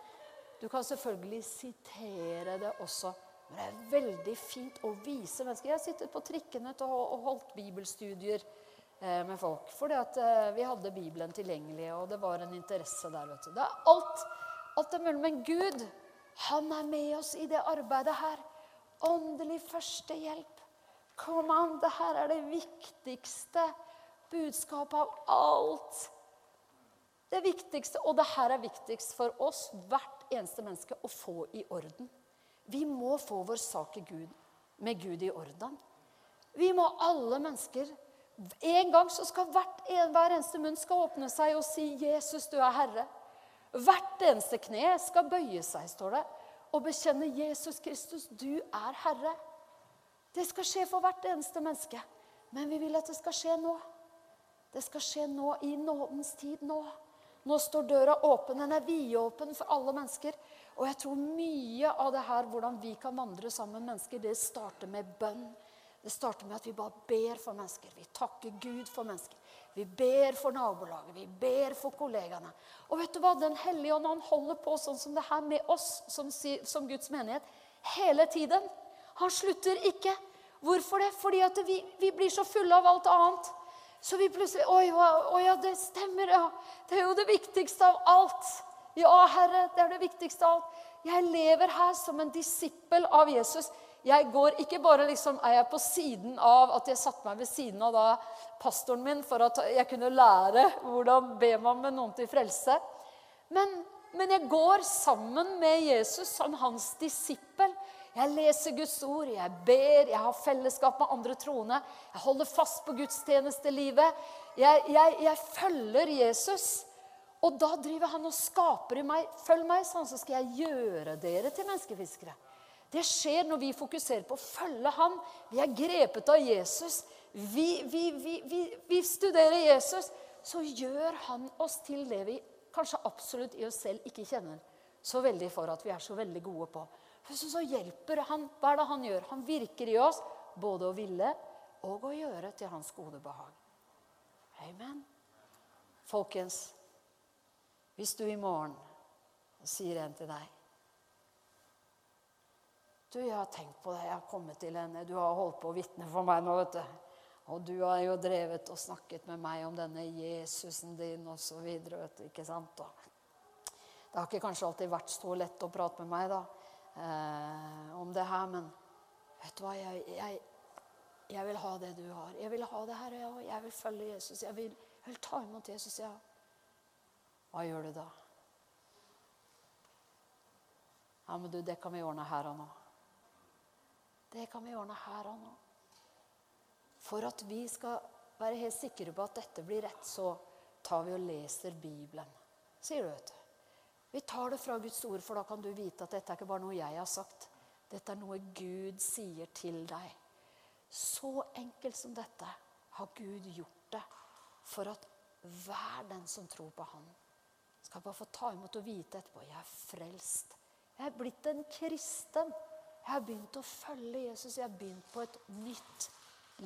Du kan selvfølgelig sitere det også. Men det er veldig fint å vise mennesker. Jeg har sittet på trikkene og holdt bibelstudier eh, med folk. Fordi at eh, vi hadde Bibelen tilgjengelig, og det var en interesse der. vet du. Det er alt, alt er mulig. Men Gud, han er med oss i det arbeidet her. Åndelig førstehjelp. Kom an, det her er det viktigste budskapet av alt. Det viktigste, og det her er viktigst for oss, hvert eneste menneske, å få i orden. Vi må få vår sak Gud, med Gud i orden. Vi må alle mennesker En gang så skal hvert, hver eneste munn skal åpne seg og si 'Jesus, du er Herre'. Hvert eneste kne skal bøye seg, står det, og bekjenne 'Jesus Kristus, du er Herre'. Det skal skje for hvert eneste menneske. Men vi vil at det skal skje nå. Det skal skje nå, i nådens tid nå. Nå står døra åpen. Den er vidåpen for alle mennesker. Og jeg tror mye av det her, hvordan vi kan vandre sammen med mennesker, det starter med bønn. Det starter med at vi bare ber for mennesker. Vi takker Gud for mennesker. Vi ber for nabolaget, vi ber for kollegaene. Og vet du hva? Den hellige ånd han holder på sånn som det her med oss som, som Guds menighet hele tiden. Han slutter ikke. Hvorfor det? Fordi at vi, vi blir så fulle av alt annet. Så vi plutselig Oi, ja, det stemmer, ja. Det er jo det viktigste av alt. Ja, Herre, det er det viktigste av alt. Jeg lever her som en disippel av Jesus. Jeg går ikke bare liksom, er jeg på siden av at jeg satte meg ved siden av da, pastoren min for at jeg kunne lære hvordan be man med noen til frelse. Men, men jeg går sammen med Jesus som hans disippel. Jeg leser Guds ord, jeg ber, jeg har fellesskap med andre troende. Jeg holder fast på gudstjenestelivet. Jeg, jeg, jeg følger Jesus. Og da driver han og skaper i meg. Følg meg, sånn, så skal jeg gjøre dere til menneskefiskere. Det skjer når vi fokuserer på å følge han. Vi er grepet av Jesus. Vi, vi, vi, vi, studerer Jesus. Så gjør han oss til det vi kanskje absolutt i oss selv ikke kjenner så veldig for at vi er så veldig gode på. Så, så hjelper han. Hva er det han gjør? Han virker i oss både å ville og å gjøre til hans gode behag. Amen. Folkens, hvis du i morgen sier en til deg Du, jeg har tenkt på det. Jeg har kommet til henne. Du har holdt på å vitne for meg nå, vet du. Og du har jo drevet og snakket med meg om denne Jesusen din osv. Ikke sant? det har ikke kanskje alltid vært så lett å prate med meg da, eh, om det her, men vet du hva? Jeg, jeg, jeg, vil ha det du har. Jeg vil ha det her, ja. Jeg vil følge Jesus. Jeg vil, jeg vil ta imot Jesus, ja. Hva gjør du da? Ja, men du, det kan vi ordne her og nå. Det kan vi ordne her og nå. For at vi skal være helt sikre på at dette blir rett, så tar vi og leser Bibelen. Sier du, vet du. Vi tar det fra Guds ord, for da kan du vite at dette er ikke bare noe jeg har sagt. Dette er noe Gud sier til deg. Så enkelt som dette har Gud gjort det for at hver den som tror på Han, skal bare få ta imot og vite etterpå jeg er frelst. Jeg er blitt en kristen. Jeg har begynt å følge Jesus. Jeg har begynt på et nytt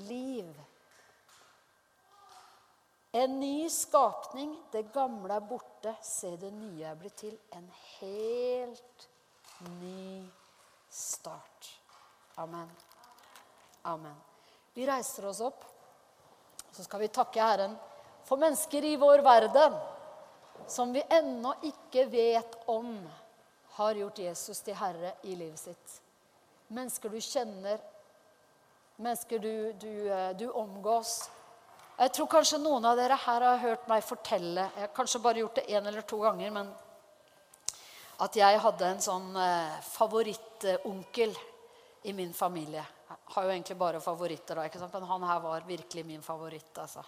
liv. En ny skapning. Det gamle er borte. Se, det nye er blitt til. En helt ny start. Amen. Amen. Vi reiser oss opp, så skal vi takke Herren for mennesker i vår verden som vi ennå ikke vet om har gjort Jesus til herre i livet sitt. Mennesker du kjenner, mennesker du, du, eh, du omgås. Jeg tror kanskje noen av dere her har hørt meg fortelle Jeg har kanskje bare gjort det én eller to ganger, men at jeg hadde en sånn eh, favorittonkel i min familie. Jeg har jo egentlig bare favoritter, da, ikke sant? men han her var virkelig min favoritt. altså.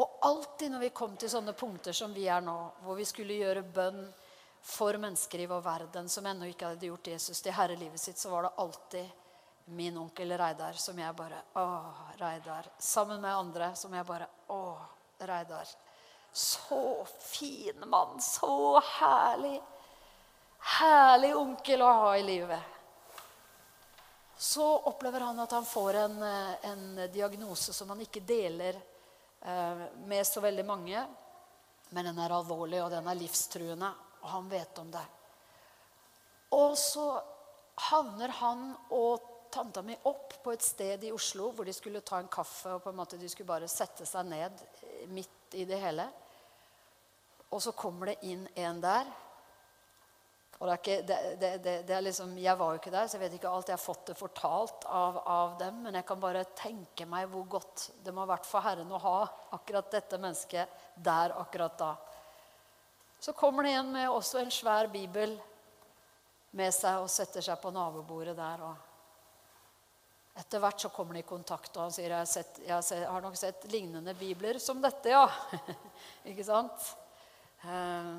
Og alltid når vi kom til sånne punkter som vi er nå, hvor vi skulle gjøre bønn for mennesker i vår verden som ennå ikke hadde gjort Jesus til herre livet sitt, så var det alltid min onkel Reidar som jeg bare Å, Reidar. Sammen med andre som jeg bare Å, Reidar. Så fin mann. Så herlig. Herlig onkel å ha i livet så opplever han at han får en, en diagnose som han ikke deler eh, med så veldig mange. Men den er alvorlig, og den er livstruende, og han vet om det. Og så havner han og tanta mi opp på et sted i Oslo hvor de skulle ta en kaffe. og på en måte De skulle bare sette seg ned midt i det hele. Og så kommer det inn en der og det er ikke, det, det, det, er liksom, Jeg var jo ikke der, så jeg vet ikke alt jeg har fått det fortalt av, av, dem. Men jeg kan bare tenke meg hvor godt det må ha vært for Herren å ha akkurat dette mennesket der akkurat da. Så kommer det en med også en svær bibel med seg og setter seg på nabobordet der. og Etter hvert så kommer de i kontakt, og han sier jeg har, sett, jeg har, nok sett lignende bibler som dette, ja. [laughs] ikke sant? Eh,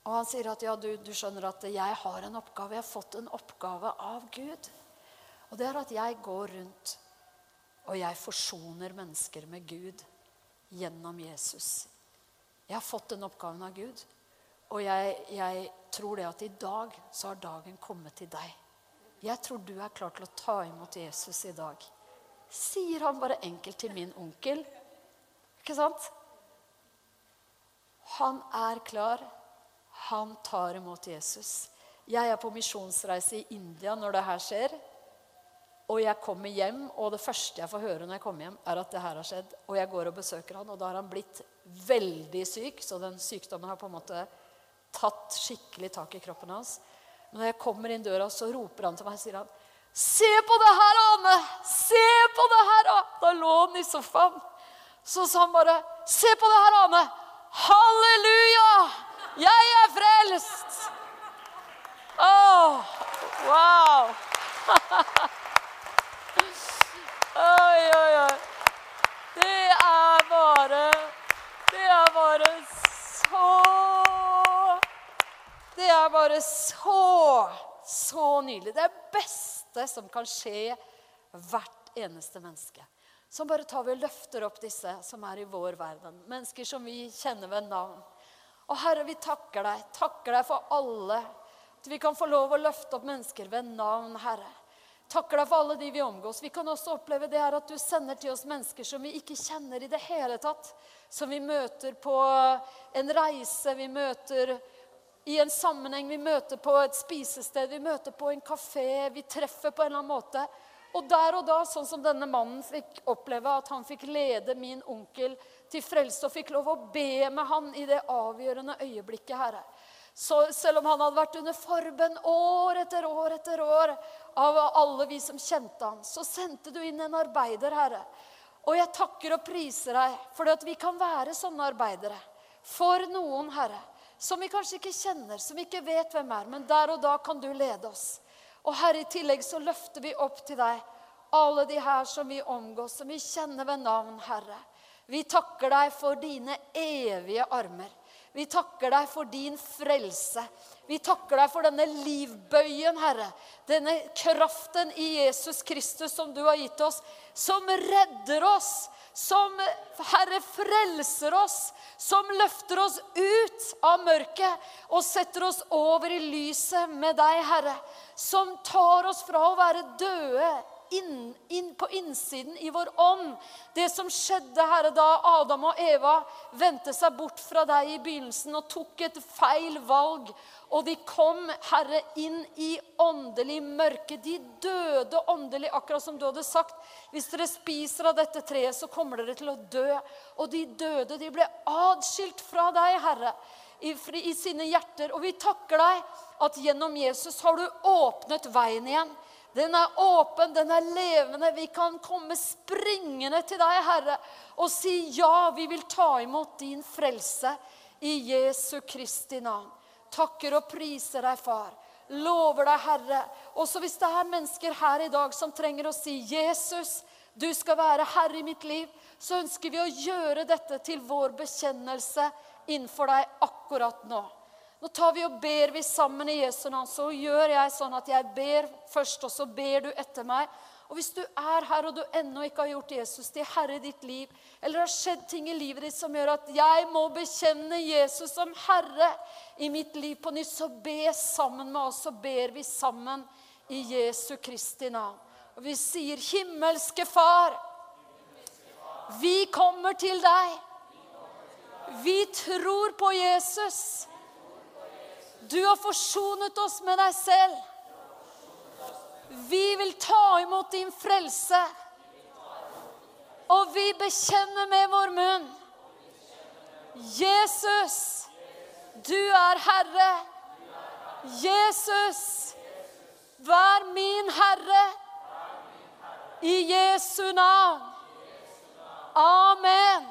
og han sier at ja, du, du, skjønner at jeg har en oppgave. Jeg har fått en oppgave av Gud. Og det er at jeg går rundt og jeg forsoner mennesker med Gud gjennom Jesus. Jeg har fått den oppgaven av Gud. Og jeg, jeg tror det at i dag så har dagen kommet til deg. Jeg tror du er klar til å ta imot Jesus i dag. Sier han bare enkelt til min onkel. Ikke sant? Han er klar han tar imot Jesus. Jeg er på misjonsreise i India når det her skjer. Og jeg kommer hjem, og det første jeg får høre når jeg kommer hjem, er at det her har skjedd. Og jeg går og besøker han, og da har han blitt veldig syk. Så den sykdommen har på en måte tatt skikkelig tak i kroppen hans. Når jeg kommer inn døra, så roper han til meg og sier han, 'Se på det her, Ane! Se på det her!' Da lå han i sofaen. Så sa han bare, 'Se på det her, Ane! Halleluja!' Jeg er frelst! Oh, wow! [laughs] oi, oi, oi. Det er bare Det er bare så Det er bare så, så nydelig. Det er beste som kan skje hvert eneste menneske. Som bare tar vi og løfter opp disse som er i vår verden. Mennesker som vi kjenner ved navn. Og Herre, vi takker deg. Takker deg for alle. At vi kan få lov å løfte opp mennesker ved navn, Herre. Takker deg for alle de vi omgås. Vi kan også oppleve det her at du sender til oss mennesker som vi ikke kjenner i det hele tatt. Som vi møter på en reise, vi møter i en sammenheng, vi møter på et spisested, vi møter på en kafé, vi treffer på en eller annen måte. Og der og da, sånn som denne mannen fikk oppleve, at han fikk lede min onkel til frelse og fikk lov å be med han i det avgjørende øyeblikket, Herre. Så selv om han hadde vært under forbønn år etter år etter år av alle vi som kjente han, så sendte du inn en arbeider, Herre. Og jeg takker og priser deg for at vi kan være sånne arbeidere. For noen, Herre, som vi kanskje ikke kjenner, som vi ikke vet hvem er. Men der og da kan du lede oss. Og Herre, i tillegg så løfter vi opp til deg alle de her som vi omgås, som vi kjenner ved navn, Herre. Vi takker deg for dine evige armer. Vi takker deg for din frelse. Vi takker deg for denne livbøyen, Herre. Denne kraften i Jesus Kristus som du har gitt oss, som redder oss. Som, Herre, frelser oss. Som løfter oss ut av mørket og setter oss over i lyset med deg, Herre. Som tar oss fra å være døde inn, inn, på innsiden i vår ånd. Det som skjedde, Herre, da Adam og Eva vendte seg bort fra deg i begynnelsen og tok et feil valg. Og de kom, Herre, inn i åndelig mørke. De døde åndelig, akkurat som du hadde sagt. Hvis dere spiser av dette treet, så kommer dere til å dø. Og de døde, de ble adskilt fra deg, Herre, i, sine hjerter. Og vi takker deg at gjennom Jesus har du åpnet veien igjen. Den er åpen, den er levende. Vi kan komme springende til deg, Herre, og si ja, vi vil ta imot din frelse i Jesu Kristi navn. Takker og priser deg, far. Lover deg, Herre. Også hvis det er mennesker her i dag som trenger å si 'Jesus, du skal være herre i mitt liv', så ønsker vi å gjøre dette til vår bekjennelse innenfor deg akkurat nå. Nå tar vi og ber vi sammen i Jesu navn. Så gjør jeg sånn at jeg ber først, og så ber du etter meg. Og hvis du er her og du ennå ikke har gjort Jesus til herre i ditt liv, eller har skjedd ting i livet ditt som gjør at jeg må bekjenne Jesus som herre i mitt liv på nytt, så be sammen med oss, så ber vi sammen i Jesu Kristi navn. Og vi sier, 'Himmelske Far, vi kommer til deg. Vi tror på Jesus.' Du har forsonet oss med deg selv. Vi vil ta imot din frelse. Og vi bekjenner med vår munn Jesus, du er Herre. Jesus, vær min Herre. I Jesu navn. Amen.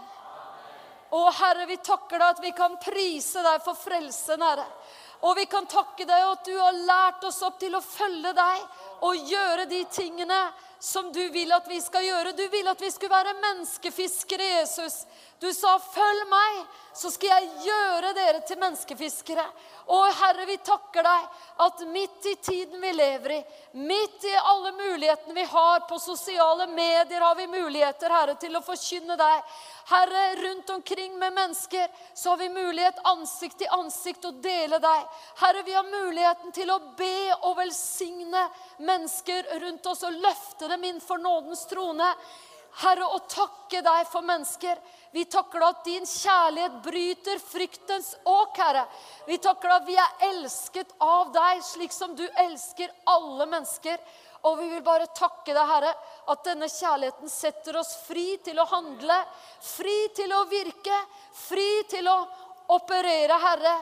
Å, Herre, vi takker deg at vi kan prise deg for frelsen, Herre. Og vi kan takke deg at du har lært oss opp til å følge deg og gjøre de tingene som du vil at vi skal gjøre. Du vil at vi skulle være menneskefiskere, Jesus. Du sa, 'Følg meg, så skal jeg gjøre dere til menneskefiskere'. Og Herre, vi takker deg at midt i tiden vi lever i, midt i alle mulighetene vi har på sosiale medier, har vi muligheter, Herre, til å forkynne deg. Herre, rundt omkring med mennesker så har vi mulighet ansikt til ansikt å dele deg. Herre, vi har muligheten til å be og velsigne mennesker rundt oss og løfte dem inn for nådens trone. Herre, å takke deg for mennesker. Vi takker deg at din kjærlighet bryter fryktens åk, Herre. Vi takker deg at vi er elsket av deg, slik som du elsker alle mennesker. Og vi vil bare takke deg, Herre, at denne kjærligheten setter oss fri til å handle, fri til å virke, fri til å operere, Herre,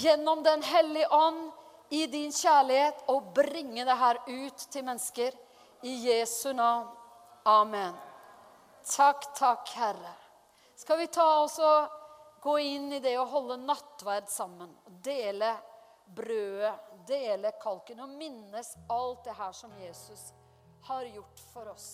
gjennom Den hellige ånd i din kjærlighet og bringe det her ut til mennesker. I Jesu navn. Amen. Takk, takk, Herre. Skal vi ta oss og gå inn i det å holde nattverd sammen? Dele brødet, dele kalken og minnes alt det her som Jesus har gjort for oss.